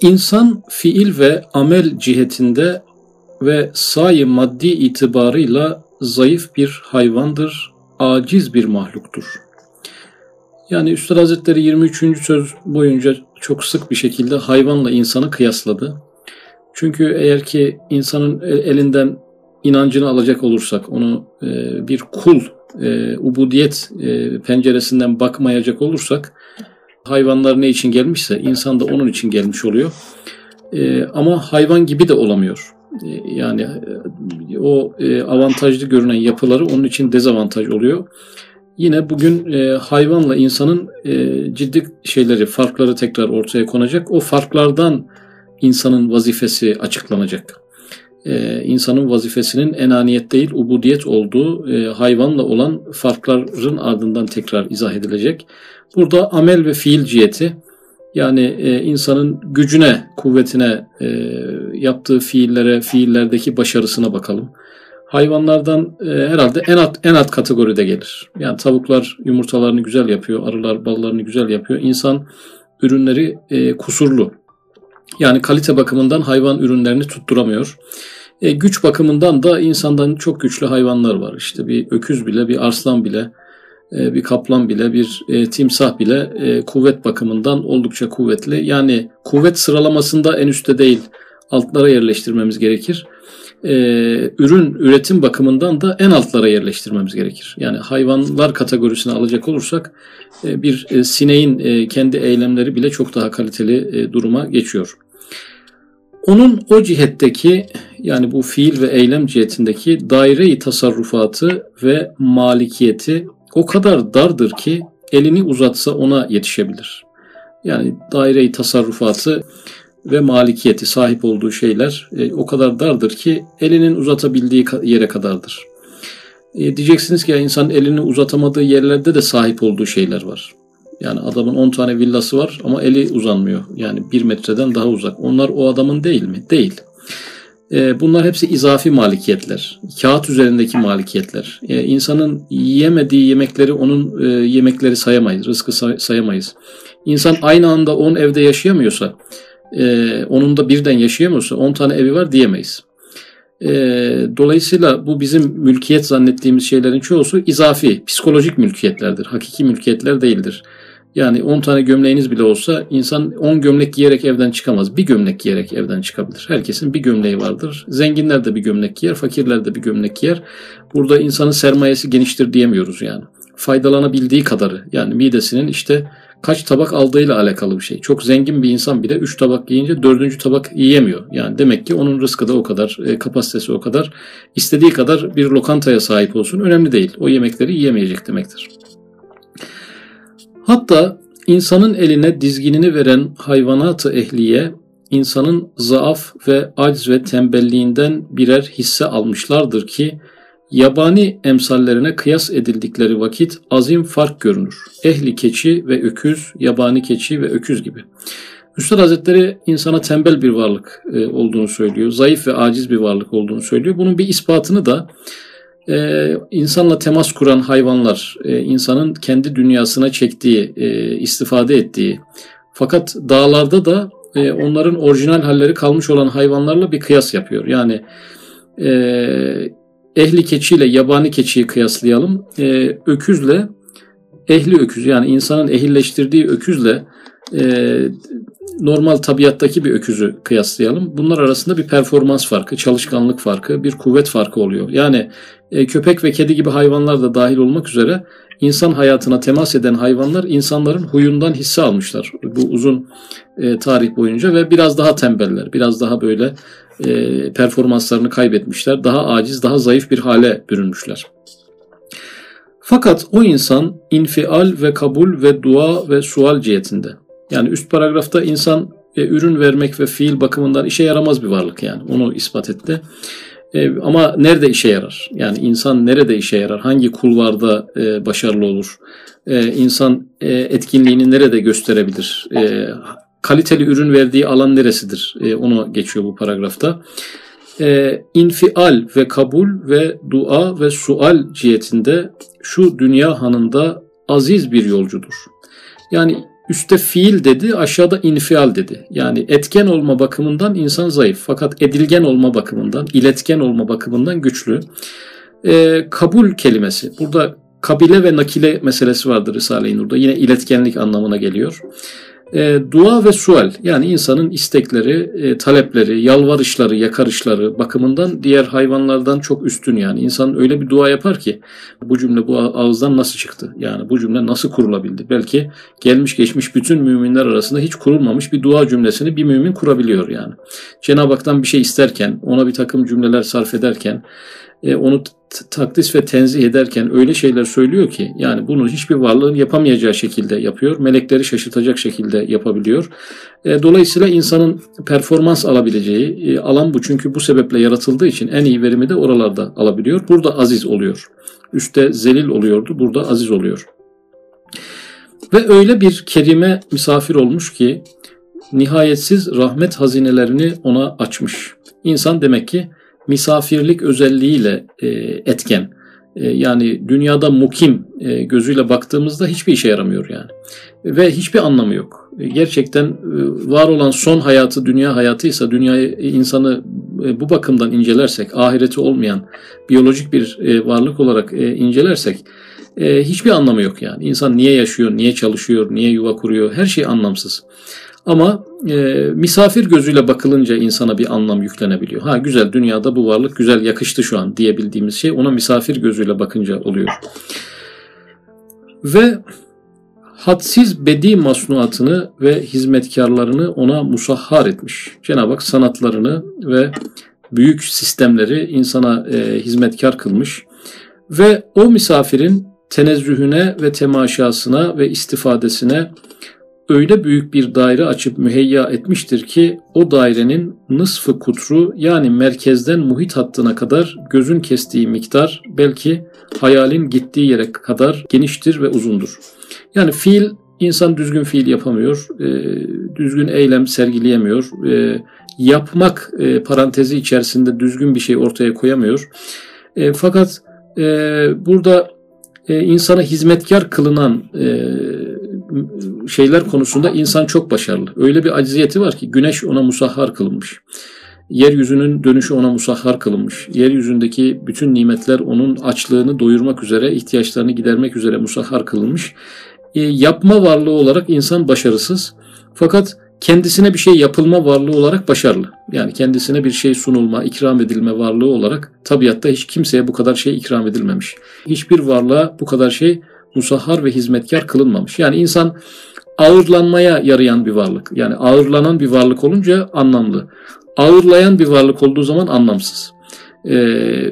İnsan fiil ve amel cihetinde ve sayı maddi itibarıyla zayıf bir hayvandır, aciz bir mahluktur. Yani Üstad Hazretleri 23. söz boyunca çok sık bir şekilde hayvanla insanı kıyasladı. Çünkü eğer ki insanın elinden inancını alacak olursak, onu e, bir kul, e, ubudiyet e, penceresinden bakmayacak olursak, hayvanlar ne için gelmişse insan da onun için gelmiş oluyor. Ama hayvan gibi de olamıyor. Yani o avantajlı görünen yapıları onun için dezavantaj oluyor. Yine bugün hayvanla insanın ciddi şeyleri, farkları tekrar ortaya konacak. O farklardan insanın vazifesi açıklanacak. Ee, insanın vazifesinin enaniyet değil ubudiyet olduğu e, hayvanla olan farkların ardından tekrar izah edilecek. Burada amel ve fiil ciheti yani e, insanın gücüne, kuvvetine, e, yaptığı fiillere, fiillerdeki başarısına bakalım. Hayvanlardan e, herhalde en alt, en alt kategoride gelir. Yani tavuklar yumurtalarını güzel yapıyor, arılar ballarını güzel yapıyor. İnsan ürünleri e, kusurlu. Yani kalite bakımından hayvan ürünlerini tutturamıyor. E, güç bakımından da insandan çok güçlü hayvanlar var. İşte bir öküz bile, bir arslan bile, e, bir kaplan bile, bir e, timsah bile e, kuvvet bakımından oldukça kuvvetli. Yani kuvvet sıralamasında en üstte değil, altlara yerleştirmemiz gerekir. E, ürün üretim bakımından da en altlara yerleştirmemiz gerekir. Yani hayvanlar kategorisine alacak olursak e, bir e, sineğin e, kendi eylemleri bile çok daha kaliteli e, duruma geçiyor. Onun o cihetteki yani bu fiil ve eylem cihetindeki daire-i tasarrufatı ve malikiyeti o kadar dardır ki elini uzatsa ona yetişebilir. Yani daire-i tasarrufatı ve malikiyeti sahip olduğu şeyler e, o kadar dardır ki elinin uzatabildiği yere kadardır. E, diyeceksiniz ki ya insan elini uzatamadığı yerlerde de sahip olduğu şeyler var. Yani adamın 10 tane villası var ama eli uzanmıyor. Yani bir metreden daha uzak. Onlar o adamın değil mi? Değil. E, bunlar hepsi izafi malikiyetler. Kağıt üzerindeki malikiyetler. E, insanın yiyemediği yemekleri onun e, yemekleri sayamayız. Rızkı say- sayamayız. İnsan aynı anda 10 evde yaşayamıyorsa, e, onun da birden yaşayamıyorsa 10 tane evi var diyemeyiz. E, dolayısıyla bu bizim mülkiyet zannettiğimiz şeylerin çoğusu izafi, psikolojik mülkiyetlerdir. Hakiki mülkiyetler değildir. Yani 10 tane gömleğiniz bile olsa insan 10 gömlek giyerek evden çıkamaz. Bir gömlek giyerek evden çıkabilir. Herkesin bir gömleği vardır. Zenginler de bir gömlek giyer, fakirler de bir gömlek giyer. Burada insanın sermayesi geniştir diyemiyoruz yani. Faydalanabildiği kadarı yani midesinin işte kaç tabak aldığıyla alakalı bir şey. Çok zengin bir insan bile 3 tabak yiyince 4. tabak yiyemiyor. Yani demek ki onun rızkı da o kadar, e, kapasitesi o kadar. istediği kadar bir lokantaya sahip olsun önemli değil. O yemekleri yiyemeyecek demektir. Hatta insanın eline dizginini veren hayvanatı ehliye insanın zaaf ve acz ve tembelliğinden birer hisse almışlardır ki yabani emsallerine kıyas edildikleri vakit azim fark görünür. Ehli keçi ve öküz, yabani keçi ve öküz gibi. Üstad Hazretleri insana tembel bir varlık e, olduğunu söylüyor. Zayıf ve aciz bir varlık olduğunu söylüyor. Bunun bir ispatını da e, insanla temas kuran hayvanlar, e, insanın kendi dünyasına çektiği, e, istifade ettiği, fakat dağlarda da e, onların orijinal halleri kalmış olan hayvanlarla bir kıyas yapıyor. Yani e, ehli keçiyle yabani keçiyi kıyaslayalım. E, öküzle ehli öküz yani insanın ehilleştirdiği öküzle e, normal tabiattaki bir öküzü kıyaslayalım. Bunlar arasında bir performans farkı, çalışkanlık farkı, bir kuvvet farkı oluyor. Yani e, köpek ve kedi gibi hayvanlar da dahil olmak üzere insan hayatına temas eden hayvanlar insanların huyundan hisse almışlar bu uzun e, tarih boyunca ve biraz daha tembeller, biraz daha böyle e, performanslarını kaybetmişler, daha aciz, daha zayıf bir hale bürünmüşler. Fakat o insan infial ve kabul ve dua ve sual cihetinde yani üst paragrafta insan e, ürün vermek ve fiil bakımından işe yaramaz bir varlık yani. Onu ispat etti. E, ama nerede işe yarar? Yani insan nerede işe yarar? Hangi kulvarda e, başarılı olur? E, insan e, etkinliğini nerede gösterebilir? E, kaliteli ürün verdiği alan neresidir? E, onu geçiyor bu paragrafta. E, infial ve kabul ve dua ve sual cihetinde şu dünya hanında aziz bir yolcudur. Yani Üste fiil dedi, aşağıda infial dedi. Yani etken olma bakımından insan zayıf. Fakat edilgen olma bakımından, iletken olma bakımından güçlü. E, kabul kelimesi. Burada kabile ve nakile meselesi vardır Risale-i Nur'da. Yine iletkenlik anlamına geliyor. E, dua ve sual yani insanın istekleri, e, talepleri, yalvarışları, yakarışları bakımından diğer hayvanlardan çok üstün yani. İnsan öyle bir dua yapar ki bu cümle bu ağızdan nasıl çıktı? Yani bu cümle nasıl kurulabildi? Belki gelmiş geçmiş bütün müminler arasında hiç kurulmamış bir dua cümlesini bir mümin kurabiliyor yani. Cenab-ı Hak'tan bir şey isterken, ona bir takım cümleler sarf ederken e, onu takdis ve tenzih ederken öyle şeyler söylüyor ki yani bunu hiçbir varlığın yapamayacağı şekilde yapıyor. Melekleri şaşırtacak şekilde yapabiliyor. E, dolayısıyla insanın performans alabileceği e, alan bu. Çünkü bu sebeple yaratıldığı için en iyi verimi de oralarda alabiliyor. Burada aziz oluyor. Üste zelil oluyordu. Burada aziz oluyor. Ve öyle bir kerime misafir olmuş ki nihayetsiz rahmet hazinelerini ona açmış. İnsan demek ki misafirlik özelliğiyle e, etken. E, yani dünyada mukim e, gözüyle baktığımızda hiçbir işe yaramıyor yani. Ve hiçbir anlamı yok. E, gerçekten e, var olan son hayatı dünya hayatıysa dünyayı e, insanı bu bakımdan incelersek, ahireti olmayan biyolojik bir varlık olarak incelersek hiçbir anlamı yok yani. İnsan niye yaşıyor, niye çalışıyor, niye yuva kuruyor her şey anlamsız. Ama e, misafir gözüyle bakılınca insana bir anlam yüklenebiliyor. Ha güzel dünyada bu varlık güzel yakıştı şu an diyebildiğimiz şey ona misafir gözüyle bakınca oluyor. Ve hadsiz bedi masnuatını ve hizmetkarlarını ona musahhar etmiş. Cenab-ı Hak sanatlarını ve büyük sistemleri insana e, hizmetkar kılmış. Ve o misafirin tenezzühüne ve temaşasına ve istifadesine öyle büyük bir daire açıp müheyya etmiştir ki o dairenin nısfı kutru yani merkezden muhit hattına kadar gözün kestiği miktar belki hayalin gittiği yere kadar geniştir ve uzundur. Yani fiil insan düzgün fiil yapamıyor, e, düzgün eylem sergileyemiyor, e, yapmak e, parantezi içerisinde düzgün bir şey ortaya koyamıyor. Fakat burada insana hizmetkar kılınan şeyler konusunda insan çok başarılı. Öyle bir acziyeti var ki güneş ona musahhar kılınmış. Yeryüzünün dönüşü ona musahhar kılınmış. Yeryüzündeki bütün nimetler onun açlığını doyurmak üzere, ihtiyaçlarını gidermek üzere musahhar kılınmış. E, yapma varlığı olarak insan başarısız. Fakat kendisine bir şey yapılma varlığı olarak başarılı. Yani kendisine bir şey sunulma, ikram edilme varlığı olarak tabiatta hiç kimseye bu kadar şey ikram edilmemiş. Hiçbir varlığa bu kadar şey musahhar ve hizmetkar kılınmamış. Yani insan ağırlanmaya yarayan bir varlık. Yani ağırlanan bir varlık olunca anlamlı. Ağırlayan bir varlık olduğu zaman anlamsız. Ee,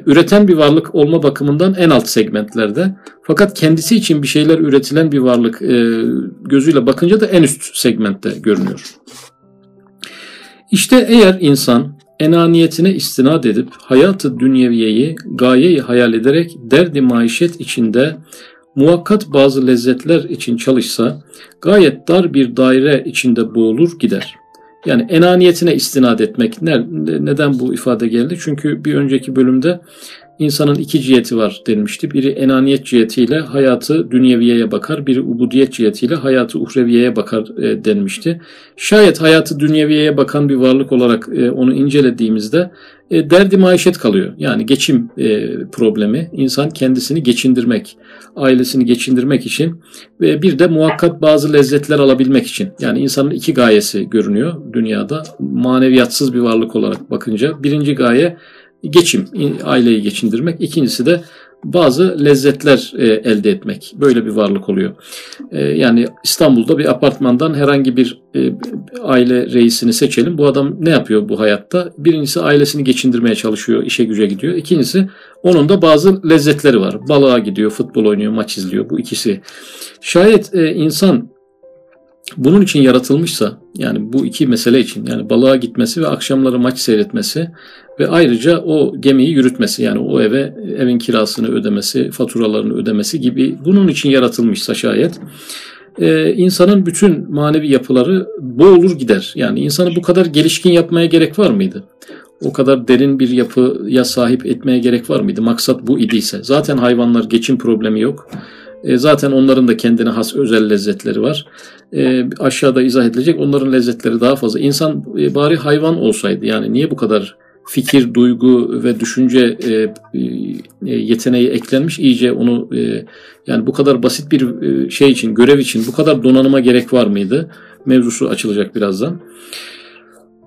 üreten bir varlık olma bakımından en alt segmentlerde. Fakat kendisi için bir şeyler üretilen bir varlık e, gözüyle bakınca da en üst segmentte görünüyor. İşte eğer insan enaniyetine istinad edip hayatı dünyeviyeyi gayeyi hayal ederek derdi maişet içinde muvakkat bazı lezzetler için çalışsa gayet dar bir daire içinde boğulur gider. Yani enaniyetine istinad etmek neden bu ifade geldi? Çünkü bir önceki bölümde insanın iki ciheti var denmişti. Biri enaniyet cihetiyle hayatı dünyeviyeye bakar, biri ubudiyet cihetiyle hayatı uhreviyeye bakar e, denmişti. Şayet hayatı dünyeviyeye bakan bir varlık olarak e, onu incelediğimizde e, derdi maişet kalıyor. Yani geçim e, problemi, insan kendisini geçindirmek, ailesini geçindirmek için ve bir de muhakkak bazı lezzetler alabilmek için. Yani insanın iki gayesi görünüyor dünyada. Maneviyatsız bir varlık olarak bakınca. Birinci gaye geçim, aileyi geçindirmek. İkincisi de bazı lezzetler e, elde etmek. Böyle bir varlık oluyor. E, yani İstanbul'da bir apartmandan herhangi bir e, aile reisini seçelim. Bu adam ne yapıyor bu hayatta? Birincisi ailesini geçindirmeye çalışıyor, işe güce gidiyor. İkincisi onun da bazı lezzetleri var. Balığa gidiyor, futbol oynuyor, maç izliyor. Bu ikisi. Şayet e, insan bunun için yaratılmışsa yani bu iki mesele için yani balığa gitmesi ve akşamları maç seyretmesi ve ayrıca o gemiyi yürütmesi yani o eve evin kirasını ödemesi, faturalarını ödemesi gibi bunun için yaratılmışsa şayet e, insanın bütün manevi yapıları boğulur gider. Yani insanı bu kadar gelişkin yapmaya gerek var mıydı? O kadar derin bir yapıya sahip etmeye gerek var mıydı? Maksat bu idiyse. Zaten hayvanlar geçim problemi yok E, zaten onların da kendine has özel lezzetleri var. E, aşağıda izah edilecek onların lezzetleri daha fazla. İnsan e, bari hayvan olsaydı yani niye bu kadar fikir, duygu ve düşünce e, e, yeteneği eklenmiş iyice onu e, yani bu kadar basit bir e, şey için, görev için bu kadar donanıma gerek var mıydı? Mevzusu açılacak birazdan.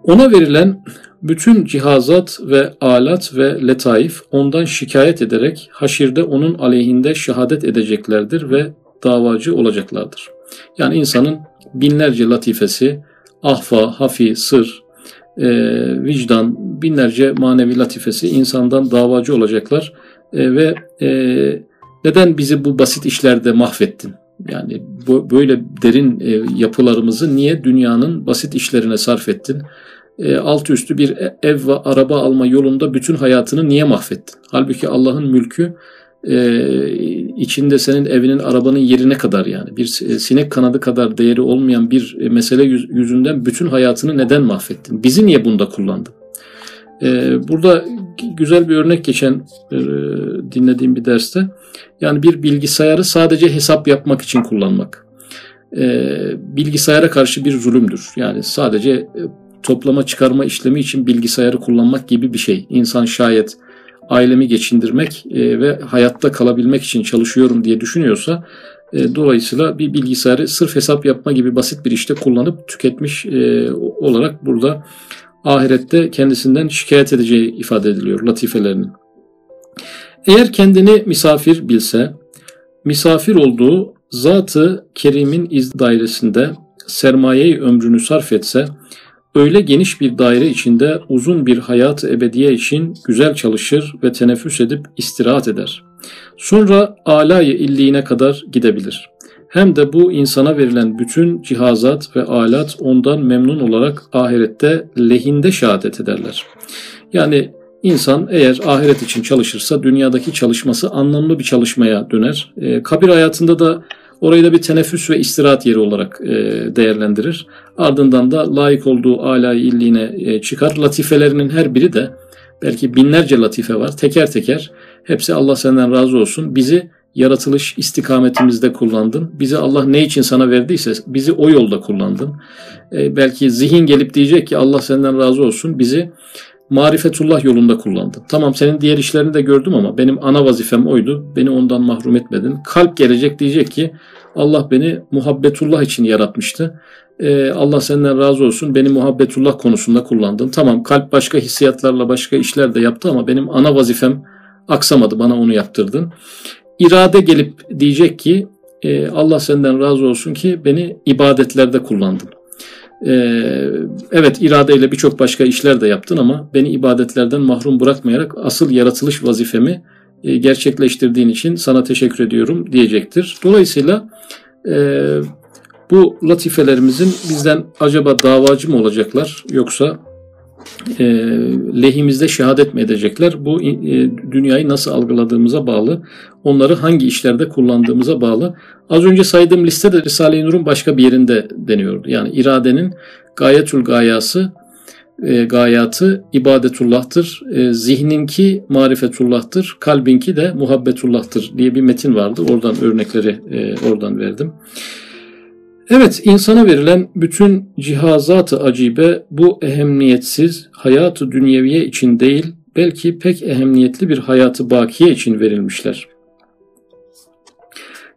Ona verilen bütün cihazat ve alat ve letaif ondan şikayet ederek haşirde onun aleyhinde şehadet edeceklerdir ve davacı olacaklardır. Yani insanın binlerce latifesi, ahfa, hafi, sır, e, vicdan, binlerce manevi latifesi insandan davacı olacaklar e, ve e, neden bizi bu basit işlerde mahvettin? Yani bu, böyle derin e, yapılarımızı niye dünyanın basit işlerine sarf ettin? E, alt üstü bir e, ev ve araba alma yolunda bütün hayatını niye mahvettin? Halbuki Allah'ın mülkü e, içinde senin evinin arabanın yerine kadar yani bir sinek kanadı kadar değeri olmayan bir mesele yüzünden bütün hayatını neden mahvettin? Bizi niye bunda kullandın? E, burada güzel bir örnek geçen e, dinlediğim bir derste yani bir bilgisayarı sadece hesap yapmak için kullanmak e, bilgisayara karşı bir zulümdür. Yani sadece e, toplama çıkarma işlemi için bilgisayarı kullanmak gibi bir şey. İnsan şayet ailemi geçindirmek e, ve hayatta kalabilmek için çalışıyorum diye düşünüyorsa dolayısıyla bir bilgisayarı sırf hesap yapma gibi basit bir işte kullanıp tüketmiş olarak burada ahirette kendisinden şikayet edeceği ifade ediliyor latifelerinin. Eğer kendini misafir bilse, misafir olduğu zatı kerimin iz dairesinde sermayeyi ömrünü sarf etse, öyle geniş bir daire içinde uzun bir hayat ebediye için güzel çalışır ve teneffüs edip istirahat eder. Sonra alay illiğine kadar gidebilir. Hem de bu insana verilen bütün cihazat ve alat ondan memnun olarak ahirette lehinde şehadet ederler. Yani insan eğer ahiret için çalışırsa dünyadaki çalışması anlamlı bir çalışmaya döner. E, kabir hayatında da Orayı da bir teneffüs ve istirahat yeri olarak e, değerlendirir. Ardından da layık olduğu âlâ illiğine e, çıkar. Latifelerinin her biri de belki binlerce latife var. Teker teker hepsi Allah senden razı olsun. Bizi yaratılış istikametimizde kullandın. Bizi Allah ne için sana verdiyse bizi o yolda kullandın. E, belki zihin gelip diyecek ki Allah senden razı olsun. Bizi marifetullah yolunda kullandın. Tamam senin diğer işlerini de gördüm ama benim ana vazifem oydu. Beni ondan mahrum etmedin. Kalp gelecek diyecek ki Allah beni muhabbetullah için yaratmıştı. Ee, Allah senden razı olsun. Beni muhabbetullah konusunda kullandın. Tamam kalp başka hissiyatlarla başka işler de yaptı ama benim ana vazifem aksamadı. Bana onu yaptırdın. İrade gelip diyecek ki e, Allah senden razı olsun ki beni ibadetlerde kullandın. Ee, evet iradeyle birçok başka işler de yaptın ama beni ibadetlerden mahrum bırakmayarak asıl yaratılış vazifemi e, gerçekleştirdiğin için sana teşekkür ediyorum diyecektir. Dolayısıyla e, bu latifelerimizin bizden acaba davacı mı olacaklar yoksa e, lehimizde şehadet mi edecekler? Bu e, dünyayı nasıl algıladığımıza bağlı, onları hangi işlerde kullandığımıza bağlı. Az önce saydığım listede Risale-i Nur'un başka bir yerinde deniyordu. Yani iradenin gayetül gayası, e, gayatı ibadetullah'tır. E, zihninki marifetullah'tır. Kalbinki de muhabbetullah'tır diye bir metin vardı. Oradan örnekleri e, oradan verdim. Evet, insana verilen bütün cihazat-ı acibe bu ehemmiyetsiz hayatı dünyeviye için değil, belki pek ehemmiyetli bir hayatı bakiye için verilmişler.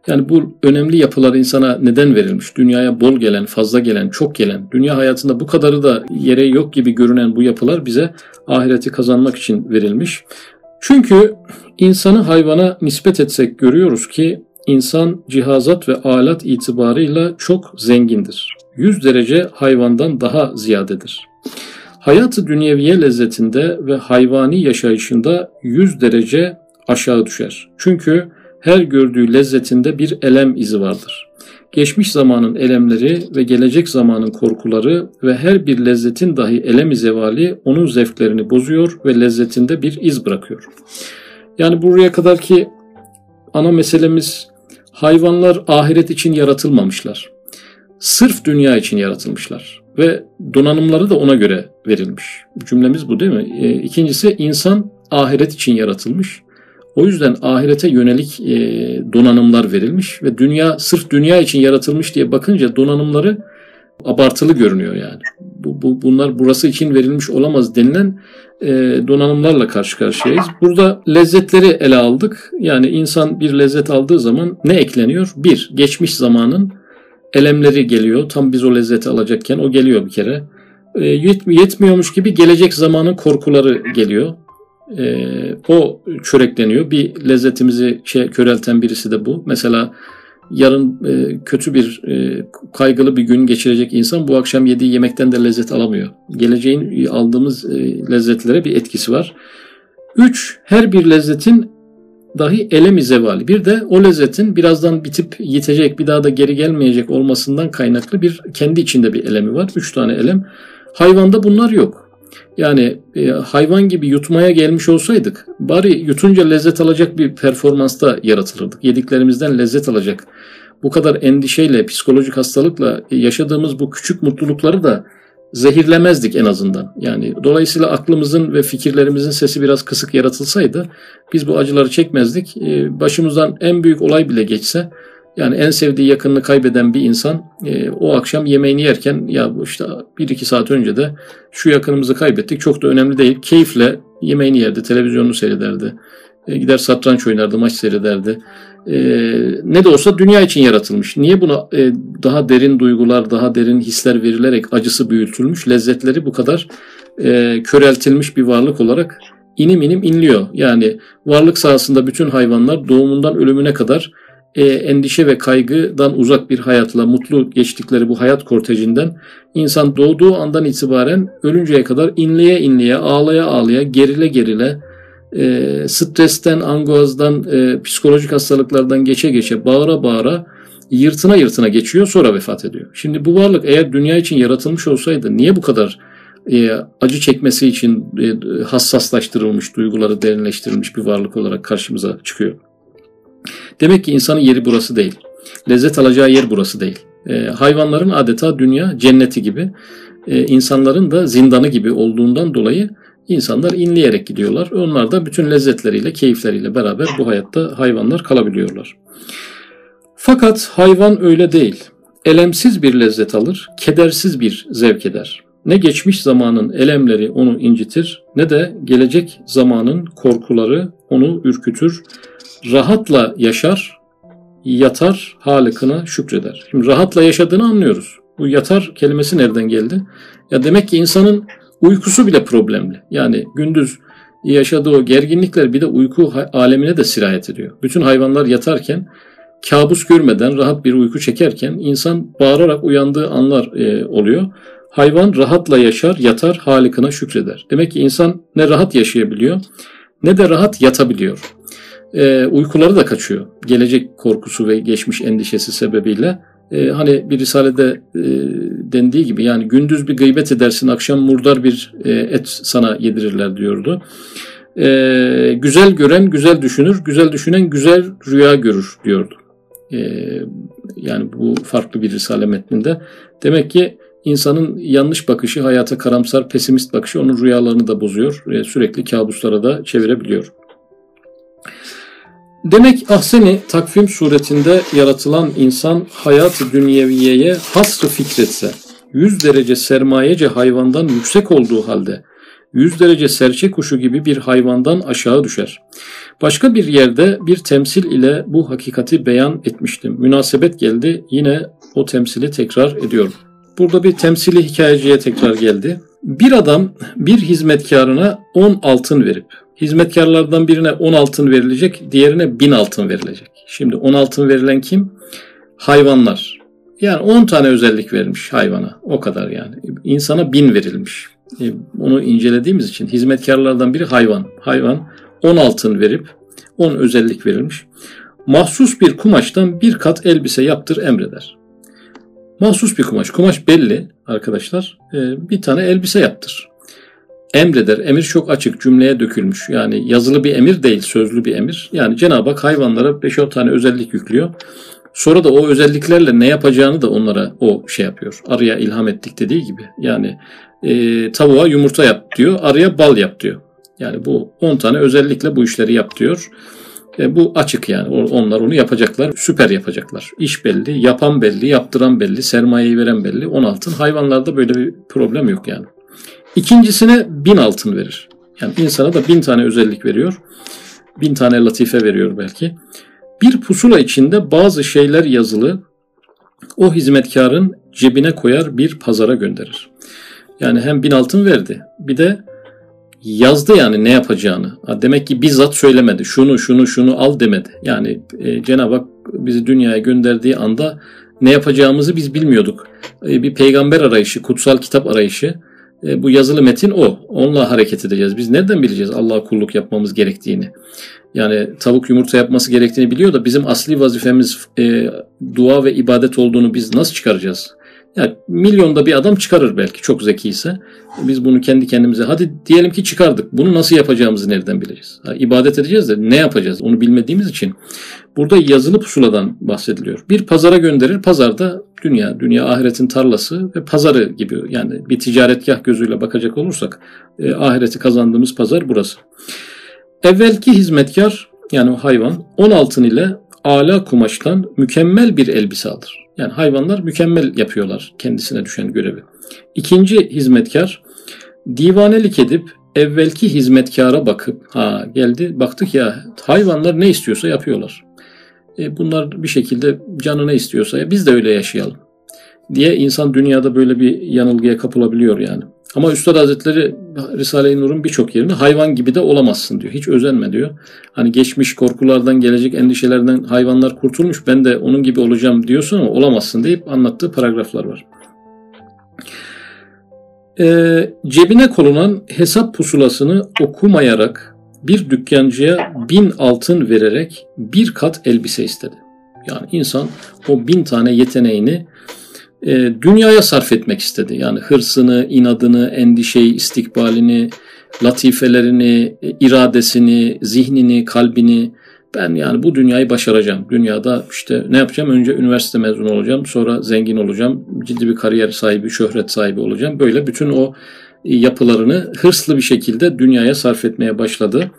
Yani bu önemli yapılar insana neden verilmiş? Dünyaya bol gelen, fazla gelen, çok gelen, dünya hayatında bu kadarı da yere yok gibi görünen bu yapılar bize ahireti kazanmak için verilmiş. Çünkü insanı hayvana nispet etsek görüyoruz ki insan cihazat ve alat itibarıyla çok zengindir. 100 derece hayvandan daha ziyadedir. Hayatı dünyeviye lezzetinde ve hayvani yaşayışında 100 derece aşağı düşer. Çünkü her gördüğü lezzetinde bir elem izi vardır. Geçmiş zamanın elemleri ve gelecek zamanın korkuları ve her bir lezzetin dahi elem zevali onun zevklerini bozuyor ve lezzetinde bir iz bırakıyor. Yani buraya kadar ki ana meselemiz hayvanlar ahiret için yaratılmamışlar. Sırf dünya için yaratılmışlar ve donanımları da ona göre verilmiş. Cümlemiz bu değil mi? E, ikincisi insan ahiret için yaratılmış. O yüzden ahirete yönelik e, donanımlar verilmiş ve dünya sırf dünya için yaratılmış diye bakınca donanımları abartılı görünüyor yani. Bu, bu bunlar burası için verilmiş olamaz denilen e, donanımlarla karşı karşıyayız. Burada lezzetleri ele aldık. Yani insan bir lezzet aldığı zaman ne ekleniyor? Bir, geçmiş zamanın elemleri geliyor. Tam biz o lezzeti alacakken o geliyor bir kere. E, yetmiyormuş gibi gelecek zamanın korkuları geliyor. E, o çörekleniyor. Bir lezzetimizi şey, körelten birisi de bu. Mesela yarın e, kötü bir e, kaygılı bir gün geçirecek insan bu akşam yediği yemekten de lezzet alamıyor. Geleceğin aldığımız e, lezzetlere bir etkisi var. Üç, her bir lezzetin dahi elemi zevali. Bir de o lezzetin birazdan bitip yitecek, bir daha da geri gelmeyecek olmasından kaynaklı bir kendi içinde bir elemi var. Üç tane elem. Hayvanda bunlar yok. Yani e, hayvan gibi yutmaya gelmiş olsaydık bari yutunca lezzet alacak bir performansta yaratılırdık. Yediklerimizden lezzet alacak. Bu kadar endişeyle, psikolojik hastalıkla yaşadığımız bu küçük mutlulukları da zehirlemezdik en azından. Yani dolayısıyla aklımızın ve fikirlerimizin sesi biraz kısık yaratılsaydı biz bu acıları çekmezdik. E, başımızdan en büyük olay bile geçse yani en sevdiği yakınını kaybeden bir insan e, o akşam yemeğini yerken ya işte bir iki saat önce de şu yakınımızı kaybettik çok da önemli değil. Keyifle yemeğini yerdi, televizyonunu seyrederdi. E, gider satranç oynardı, maç seyrederdi. E, ne de olsa dünya için yaratılmış. Niye buna e, daha derin duygular, daha derin hisler verilerek acısı büyütülmüş, lezzetleri bu kadar e, köreltilmiş bir varlık olarak inim inim inliyor. Yani varlık sahasında bütün hayvanlar doğumundan ölümüne kadar e, endişe ve kaygıdan uzak bir hayatla mutlu geçtikleri bu hayat kortejinden insan doğduğu andan itibaren ölünceye kadar inleye inleye, ağlaya ağlaya, gerile gerile, e, stresten, angozdan, e, psikolojik hastalıklardan geçe geçe, bağıra bağıra, yırtına yırtına geçiyor sonra vefat ediyor. Şimdi bu varlık eğer dünya için yaratılmış olsaydı niye bu kadar e, acı çekmesi için e, hassaslaştırılmış, duyguları derinleştirilmiş bir varlık olarak karşımıza çıkıyor? Demek ki insanın yeri burası değil. Lezzet alacağı yer burası değil. E, hayvanların adeta dünya cenneti gibi, e, insanların da zindanı gibi olduğundan dolayı insanlar inleyerek gidiyorlar. Onlar da bütün lezzetleriyle, keyifleriyle beraber bu hayatta hayvanlar kalabiliyorlar. Fakat hayvan öyle değil. Elemsiz bir lezzet alır, kedersiz bir zevk eder. Ne geçmiş zamanın elemleri onu incitir, ne de gelecek zamanın korkuları onu ürkütür, rahatla yaşar, yatar, halikına şükreder. Şimdi rahatla yaşadığını anlıyoruz. Bu yatar kelimesi nereden geldi? Ya demek ki insanın uykusu bile problemli. Yani gündüz yaşadığı o gerginlikler bir de uyku alemine de sirayet ediyor. Bütün hayvanlar yatarken kabus görmeden rahat bir uyku çekerken insan bağırarak uyandığı anlar e, oluyor. Hayvan rahatla yaşar, yatar, halikına şükreder. Demek ki insan ne rahat yaşayabiliyor ne de rahat yatabiliyor e, uykuları da kaçıyor. Gelecek korkusu ve geçmiş endişesi sebebiyle. E, hani bir risalede e, dendiği gibi yani gündüz bir gıybet edersin, akşam murdar bir e, et sana yedirirler diyordu. E, güzel gören güzel düşünür, güzel düşünen güzel rüya görür diyordu. E, yani bu farklı bir risale metninde. Demek ki insanın yanlış bakışı, hayata karamsar, pesimist bakışı onun rüyalarını da bozuyor. E, sürekli kabuslara da çevirebiliyor. Demek ahseni takvim suretinde yaratılan insan hayat-ı dünyeviyeye hasrı fikretse, 100 derece sermayece hayvandan yüksek olduğu halde 100 derece serçe kuşu gibi bir hayvandan aşağı düşer. Başka bir yerde bir temsil ile bu hakikati beyan etmiştim. Münasebet geldi yine o temsili tekrar ediyorum. Burada bir temsili hikayeciye tekrar geldi. Bir adam bir hizmetkarına 10 altın verip hizmetkarlardan birine 10 altın verilecek, diğerine 1000 altın verilecek. Şimdi 10 altın verilen kim? Hayvanlar. Yani 10 tane özellik verilmiş hayvana. O kadar yani. İnsana 1000 verilmiş. E, onu incelediğimiz için hizmetkarlardan biri hayvan. Hayvan 10 altın verip 10 özellik verilmiş. Mahsus bir kumaştan bir kat elbise yaptır emreder. Mahsus bir kumaş. Kumaş belli arkadaşlar. E, bir tane elbise yaptır emreder. Emir çok açık cümleye dökülmüş. Yani yazılı bir emir değil, sözlü bir emir. Yani Cenab-ı Hak hayvanlara 5-10 tane özellik yüklüyor. Sonra da o özelliklerle ne yapacağını da onlara o şey yapıyor. Arıya ilham ettik dediği gibi. Yani e, tavuğa yumurta yap diyor, arıya bal yap diyor. Yani bu 10 tane özellikle bu işleri yap diyor. E, bu açık yani. Onlar onu yapacaklar. Süper yapacaklar. İş belli, yapan belli, yaptıran belli, sermayeyi veren belli. 10 altın. Hayvanlarda böyle bir problem yok yani. İkincisine bin altın verir. Yani insana da bin tane özellik veriyor. Bin tane latife veriyor belki. Bir pusula içinde bazı şeyler yazılı o hizmetkarın cebine koyar bir pazara gönderir. Yani hem bin altın verdi bir de yazdı yani ne yapacağını. Demek ki bizzat söylemedi. Şunu şunu şunu al demedi. Yani e, Cenab-ı Hak bizi dünyaya gönderdiği anda ne yapacağımızı biz bilmiyorduk. E, bir peygamber arayışı, kutsal kitap arayışı. E, bu yazılı metin o. Onunla hareket edeceğiz. Biz nereden bileceğiz Allah'a kulluk yapmamız gerektiğini? Yani tavuk yumurta yapması gerektiğini biliyor da bizim asli vazifemiz e, dua ve ibadet olduğunu biz nasıl çıkaracağız? Yani milyonda bir adam çıkarır belki çok zeki ise. Biz bunu kendi kendimize hadi diyelim ki çıkardık. Bunu nasıl yapacağımızı nereden bileceğiz? Ha, ibadet edeceğiz de ne yapacağız onu bilmediğimiz için. Burada yazılı pusuladan bahsediliyor. Bir pazara gönderir. Pazarda dünya, dünya ahiretin tarlası ve pazarı gibi yani bir ticaretgah gözüyle bakacak olursak e, ahireti kazandığımız pazar burası. Evvelki hizmetkar yani hayvan 10 altın ile ala kumaştan mükemmel bir elbise alır. Yani hayvanlar mükemmel yapıyorlar kendisine düşen görevi. İkinci hizmetkar divanelik edip evvelki hizmetkara bakıp ha geldi baktık ya hayvanlar ne istiyorsa yapıyorlar. E, bunlar bir şekilde canı ne istiyorsa biz de öyle yaşayalım diye insan dünyada böyle bir yanılgıya kapılabiliyor yani. Ama Üstad Hazretleri Risale-i Nur'un birçok yerinde hayvan gibi de olamazsın diyor. Hiç özenme diyor. Hani geçmiş korkulardan, gelecek endişelerden hayvanlar kurtulmuş. Ben de onun gibi olacağım diyorsun ama olamazsın deyip anlattığı paragraflar var. Ee, cebine konulan hesap pusulasını okumayarak bir dükkancıya bin altın vererek bir kat elbise istedi. Yani insan o bin tane yeteneğini e, dünyaya sarf etmek istedi. Yani hırsını, inadını, endişeyi, istikbalini, latifelerini, iradesini, zihnini, kalbini ben yani bu dünyayı başaracağım. Dünyada işte ne yapacağım? Önce üniversite mezunu olacağım, sonra zengin olacağım, ciddi bir kariyer sahibi, şöhret sahibi olacağım. Böyle bütün o yapılarını hırslı bir şekilde dünyaya sarf etmeye başladı.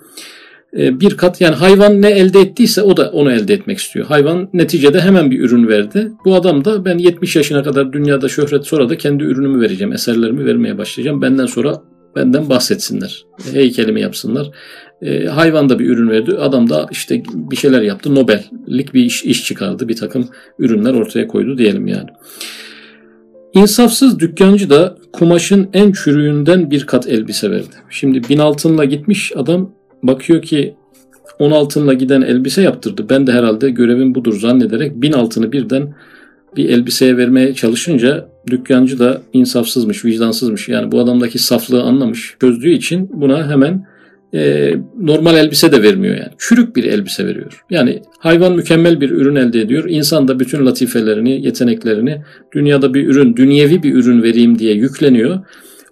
E, bir kat yani hayvan ne elde ettiyse o da onu elde etmek istiyor. Hayvan neticede hemen bir ürün verdi. Bu adam da ben 70 yaşına kadar dünyada şöhret sonra da kendi ürünümü vereceğim. Eserlerimi vermeye başlayacağım. Benden sonra benden bahsetsinler. Heykelimi yapsınlar. E, hayvan da bir ürün verdi. Adam da işte bir şeyler yaptı. Nobel'lik bir iş, iş çıkardı. Bir takım ürünler ortaya koydu diyelim yani. İnsafsız dükkancı da kumaşın en çürüğünden bir kat elbise verdi. Şimdi bin altınla gitmiş adam bakıyor ki 10 altınla giden elbise yaptırdı. Ben de herhalde görevim budur zannederek bin altını birden bir elbiseye vermeye çalışınca dükkancı da insafsızmış, vicdansızmış. Yani bu adamdaki saflığı anlamış, çözdüğü için buna hemen e, normal elbise de vermiyor yani. Çürük bir elbise veriyor. Yani hayvan mükemmel bir ürün elde ediyor. İnsan da bütün latifelerini, yeteneklerini dünyada bir ürün, dünyevi bir ürün vereyim diye yükleniyor.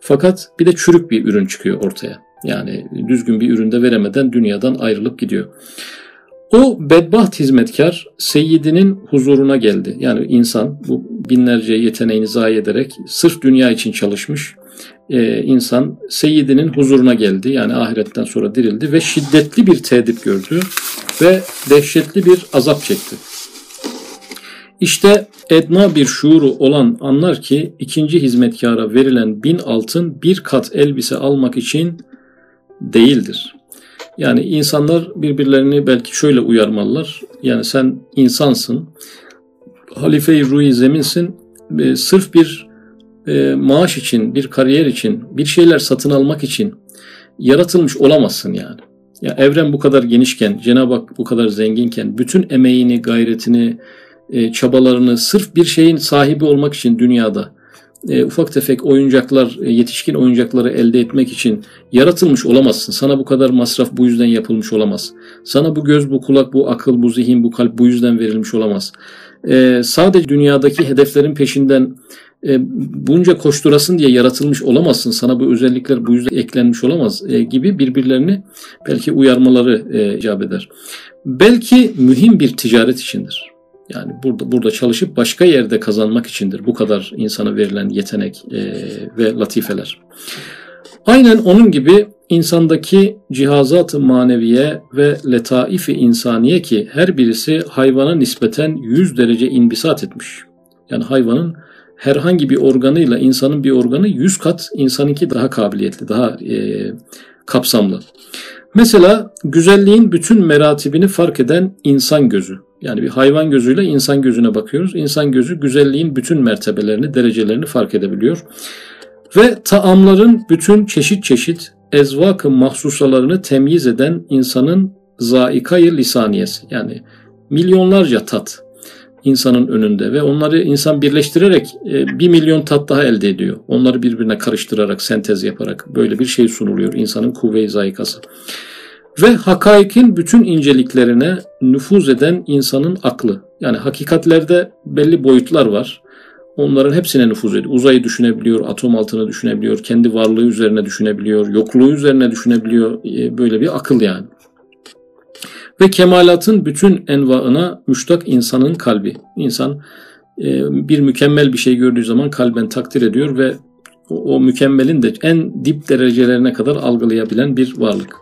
Fakat bir de çürük bir ürün çıkıyor ortaya. Yani düzgün bir üründe veremeden dünyadan ayrılıp gidiyor. O bedbaht hizmetkar Seyyidinin huzuruna geldi. Yani insan bu binlerce yeteneğini zayi ederek sırf dünya için çalışmış e, insan Seyyidinin huzuruna geldi. Yani ahiretten sonra dirildi ve şiddetli bir tedip gördü ve dehşetli bir azap çekti. İşte edna bir şuuru olan anlar ki ikinci hizmetkara verilen bin altın bir kat elbise almak için değildir. Yani insanlar birbirlerini belki şöyle uyarmalılar. Yani sen insansın, halife-i ruhi zeminsin, e, sırf bir e, maaş için, bir kariyer için, bir şeyler satın almak için yaratılmış olamazsın yani. Ya evren bu kadar genişken, Cenab-ı Hak bu kadar zenginken, bütün emeğini, gayretini, e, çabalarını sırf bir şeyin sahibi olmak için dünyada e, ufak tefek oyuncaklar, e, yetişkin oyuncakları elde etmek için yaratılmış olamazsın. Sana bu kadar masraf bu yüzden yapılmış olamaz. Sana bu göz, bu kulak, bu akıl, bu zihin, bu kalp bu yüzden verilmiş olamaz. E, sadece dünyadaki hedeflerin peşinden e, bunca koşturasın diye yaratılmış olamazsın. Sana bu özellikler bu yüzden eklenmiş olamaz e, gibi birbirlerini belki uyarmaları e, icap eder. Belki mühim bir ticaret içindir. Yani burada burada çalışıp başka yerde kazanmak içindir bu kadar insana verilen yetenek e, ve latifeler. Aynen onun gibi insandaki cihazat-ı maneviye ve letaif-i insaniye ki her birisi hayvana nispeten 100 derece inbisat etmiş. Yani hayvanın herhangi bir organıyla insanın bir organı 100 kat insanınki daha kabiliyetli, daha e, kapsamlı. Mesela güzelliğin bütün meratibini fark eden insan gözü. Yani bir hayvan gözüyle insan gözüne bakıyoruz. İnsan gözü güzelliğin bütün mertebelerini, derecelerini fark edebiliyor. Ve taamların bütün çeşit çeşit ezvak-ı mahsusalarını temyiz eden insanın zaikayı lisaniyesi. Yani milyonlarca tat insanın önünde ve onları insan birleştirerek e, bir milyon tat daha elde ediyor. Onları birbirine karıştırarak, sentez yaparak böyle bir şey sunuluyor insanın kuvve-i zayikası. Ve hakaikin bütün inceliklerine nüfuz eden insanın aklı. Yani hakikatlerde belli boyutlar var. Onların hepsine nüfuz ediyor. Uzayı düşünebiliyor, atom altını düşünebiliyor, kendi varlığı üzerine düşünebiliyor, yokluğu üzerine düşünebiliyor. E, böyle bir akıl yani. Ve kemalatın bütün envaına müştak insanın kalbi. İnsan e, bir mükemmel bir şey gördüğü zaman kalben takdir ediyor ve o, mükemmelin de en dip derecelerine kadar algılayabilen bir varlık.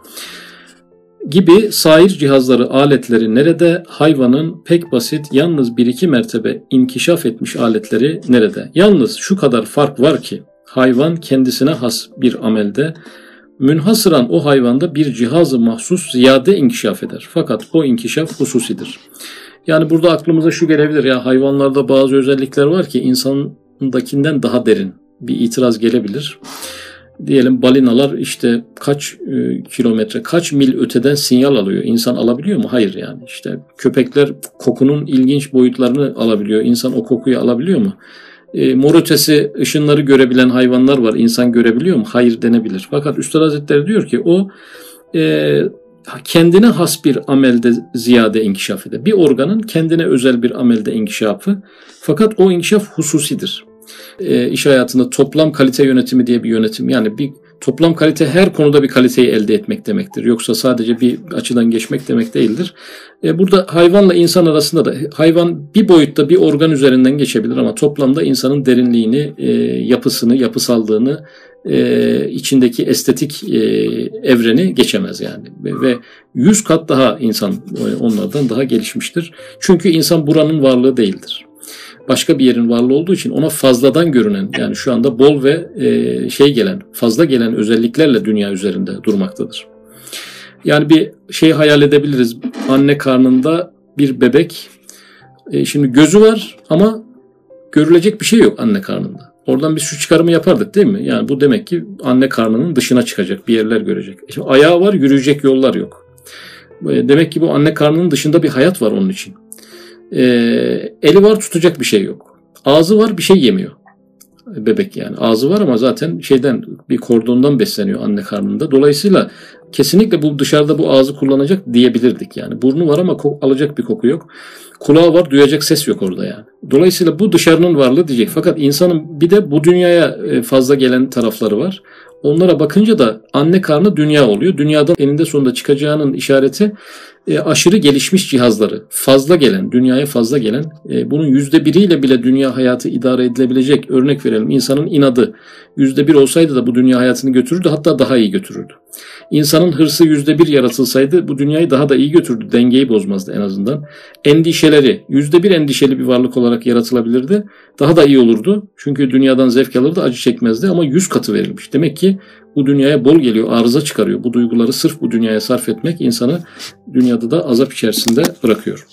Gibi sair cihazları, aletleri nerede? Hayvanın pek basit, yalnız bir iki mertebe inkişaf etmiş aletleri nerede? Yalnız şu kadar fark var ki hayvan kendisine has bir amelde münhasıran o hayvanda bir cihazı mahsus ziyade inkişaf eder. Fakat o inkişaf hususidir. Yani burada aklımıza şu gelebilir ya hayvanlarda bazı özellikler var ki insandakinden daha derin bir itiraz gelebilir. Diyelim balinalar işte kaç e, kilometre, kaç mil öteden sinyal alıyor. İnsan alabiliyor mu? Hayır yani. İşte köpekler kokunun ilginç boyutlarını alabiliyor. İnsan o kokuyu alabiliyor mu? E, mor ötesi ışınları görebilen hayvanlar var. İnsan görebiliyor mu? Hayır denebilir. Fakat Üstad Hazretleri diyor ki o e, kendine has bir amelde ziyade inkişaf eder. Bir organın kendine özel bir amelde inkişafı. Fakat o inkişaf hususidir. E, iş hayatında toplam kalite yönetimi diye bir yönetim. Yani bir toplam kalite her konuda bir kaliteyi elde etmek demektir. Yoksa sadece bir açıdan geçmek demek değildir. E, burada hayvanla insan arasında da hayvan bir boyutta bir organ üzerinden geçebilir ama toplamda insanın derinliğini, e, yapısını, yapısallığını, e, içindeki estetik evreni geçemez yani. Ve, ve yüz kat daha insan onlardan daha gelişmiştir. Çünkü insan buranın varlığı değildir başka bir yerin varlığı olduğu için ona fazladan görünen yani şu anda bol ve e, şey gelen fazla gelen özelliklerle dünya üzerinde durmaktadır. Yani bir şey hayal edebiliriz. Anne karnında bir bebek e, şimdi gözü var ama görülecek bir şey yok anne karnında. Oradan bir şu çıkarımı yapardık değil mi? Yani bu demek ki anne karnının dışına çıkacak, bir yerler görecek. E şimdi ayağı var, yürüyecek yollar yok. E, demek ki bu anne karnının dışında bir hayat var onun için. E, eli var tutacak bir şey yok. Ağzı var bir şey yemiyor. Bebek yani. Ağzı var ama zaten şeyden bir kordondan besleniyor anne karnında. Dolayısıyla kesinlikle bu dışarıda bu ağzı kullanacak diyebilirdik yani. Burnu var ama alacak bir koku yok. Kulağı var duyacak ses yok orada yani. Dolayısıyla bu dışarının varlığı diyecek. Fakat insanın bir de bu dünyaya e, fazla gelen tarafları var. Onlara bakınca da anne karnı dünya oluyor. Dünyadan eninde sonunda çıkacağının işareti e, aşırı gelişmiş cihazları, fazla gelen, dünyaya fazla gelen, e, bunun yüzde biriyle bile dünya hayatı idare edilebilecek örnek verelim. İnsanın inadı yüzde bir olsaydı da bu dünya hayatını götürürdü hatta daha iyi götürürdü. İnsanın hırsı yüzde bir yaratılsaydı bu dünyayı daha da iyi götürdü. Dengeyi bozmazdı en azından. Endişeleri yüzde bir endişeli bir varlık olarak yaratılabilirdi. Daha da iyi olurdu. Çünkü dünyadan zevk alırdı acı çekmezdi ama yüz katı verilmiş. Demek ki bu dünyaya bol geliyor, arıza çıkarıyor. Bu duyguları sırf bu dünyaya sarf etmek insanı dünyada da azap içerisinde bırakıyor.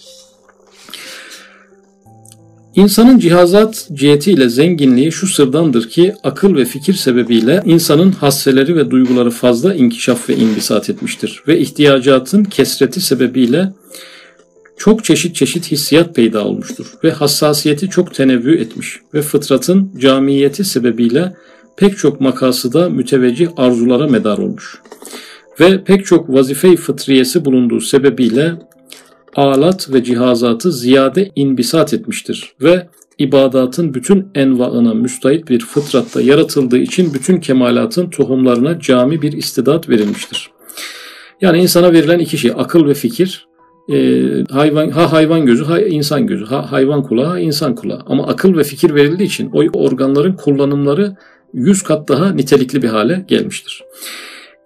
İnsanın cihazat cihetiyle zenginliği şu sırdandır ki akıl ve fikir sebebiyle insanın hasseleri ve duyguları fazla inkişaf ve imbisat etmiştir. Ve ihtiyacatın kesreti sebebiyle çok çeşit çeşit hissiyat peyda olmuştur. Ve hassasiyeti çok tenevvü etmiş. Ve fıtratın camiyeti sebebiyle pek çok makasıda müteveccih arzulara medar olmuş. Ve pek çok vazife-i fıtriyesi bulunduğu sebebiyle alat ve cihazatı ziyade inbisat etmiştir ve ibadatın bütün envaına müstahit bir fıtratta yaratıldığı için bütün kemalatın tohumlarına cami bir istidat verilmiştir. Yani insana verilen iki şey akıl ve fikir e, hayvan ha hayvan gözü ha insan gözü ha hayvan kulağı ha insan kulağı ama akıl ve fikir verildiği için o organların kullanımları yüz kat daha nitelikli bir hale gelmiştir.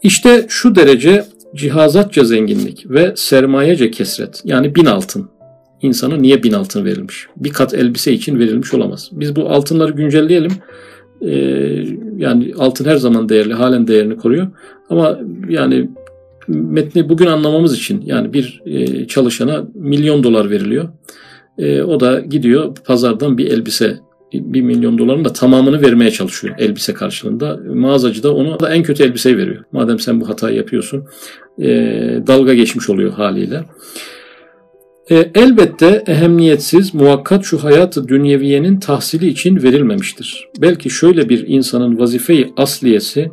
İşte şu derece cihazatça zenginlik ve sermayece kesret yani bin altın. İnsana niye bin altın verilmiş? Bir kat elbise için verilmiş olamaz. Biz bu altınları güncelleyelim. Ee, yani altın her zaman değerli, halen değerini koruyor. Ama yani metni bugün anlamamız için yani bir e, çalışana milyon dolar veriliyor. E, o da gidiyor pazardan bir elbise bir milyon doların da tamamını vermeye çalışıyor elbise karşılığında. Mağazacı da onu da en kötü elbiseyi veriyor. Madem sen bu hatayı yapıyorsun e, dalga geçmiş oluyor haliyle. E, elbette ehemmiyetsiz, muvakkat şu hayatı dünyeviyenin tahsili için verilmemiştir. Belki şöyle bir insanın vazifeyi asliyesi,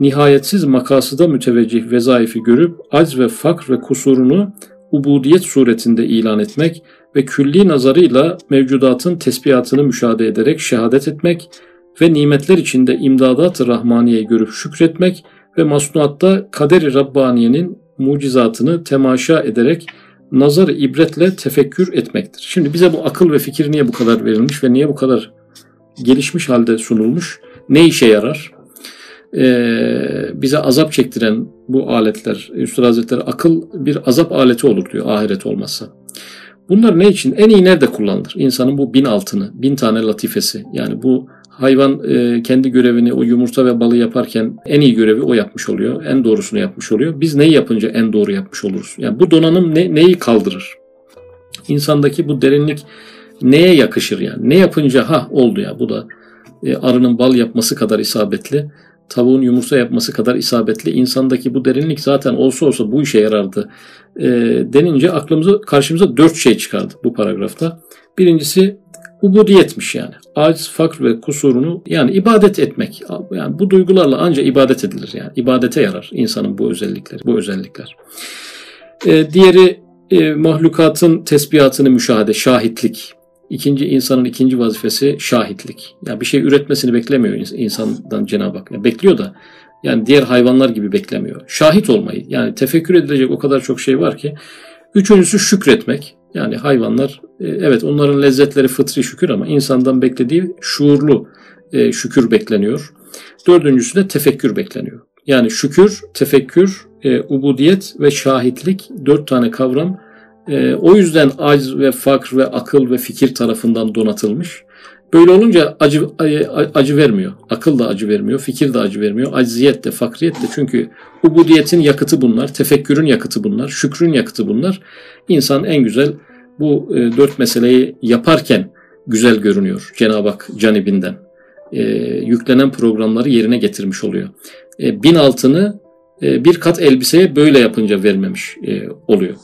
nihayetsiz makasıda müteveccih vezaifi görüp acz ve fakr ve kusurunu ubudiyet suretinde ilan etmek ve külli nazarıyla mevcudatın tesbihatını müşahede ederek şehadet etmek ve nimetler içinde imdadat-ı rahmaniyeyi görüp şükretmek ve masnuatta kader-i Rabbaniye'nin mucizatını temaşa ederek nazar ibretle tefekkür etmektir. Şimdi bize bu akıl ve fikir niye bu kadar verilmiş ve niye bu kadar gelişmiş halde sunulmuş? Ne işe yarar? Ee, bize azap çektiren bu aletler, Üstad Hazretleri akıl bir azap aleti olur diyor ahiret olmazsa. Bunlar ne için? En iyi nerede kullanılır? İnsanın bu bin altını, bin tane latifesi. Yani bu hayvan e, kendi görevini o yumurta ve balı yaparken en iyi görevi o yapmış oluyor. En doğrusunu yapmış oluyor. Biz neyi yapınca en doğru yapmış oluruz? Yani bu donanım ne, neyi kaldırır? İnsandaki bu derinlik neye yakışır yani? Ne yapınca ha oldu ya bu da e, arının bal yapması kadar isabetli tavuğun yumurta yapması kadar isabetli. insandaki bu derinlik zaten olsa olsa bu işe yarardı e, denince aklımıza karşımıza dört şey çıkardı bu paragrafta. Birincisi ubudiyetmiş yani. Aciz, fakr ve kusurunu yani ibadet etmek. Yani bu duygularla ancak ibadet edilir yani. ibadete yarar insanın bu özellikleri, bu özellikler. E, diğeri e, mahlukatın tesbihatını müşahede, şahitlik. İkinci insanın ikinci vazifesi şahitlik. Yani bir şey üretmesini beklemiyor insandan Cenab-ı Hak. Yani bekliyor da yani diğer hayvanlar gibi beklemiyor. Şahit olmayı yani tefekkür edilecek o kadar çok şey var ki. Üçüncüsü şükretmek. Yani hayvanlar e, evet onların lezzetleri fıtri şükür ama insandan beklediği şuurlu e, şükür bekleniyor. Dördüncüsü de tefekkür bekleniyor. Yani şükür, tefekkür, e, ubudiyet ve şahitlik dört tane kavram e, o yüzden acz ve fakr ve akıl ve fikir tarafından donatılmış. Böyle olunca acı acı vermiyor. Akıl da acı vermiyor, fikir de acı vermiyor. Acziyet de, fakriyet de çünkü ubudiyetin yakıtı bunlar, tefekkürün yakıtı bunlar, şükrün yakıtı bunlar. İnsan en güzel bu e, dört meseleyi yaparken güzel görünüyor Cenab-ı Hak canibinden. E, yüklenen programları yerine getirmiş oluyor. E, bin altını e, bir kat elbiseye böyle yapınca vermemiş e, oluyor.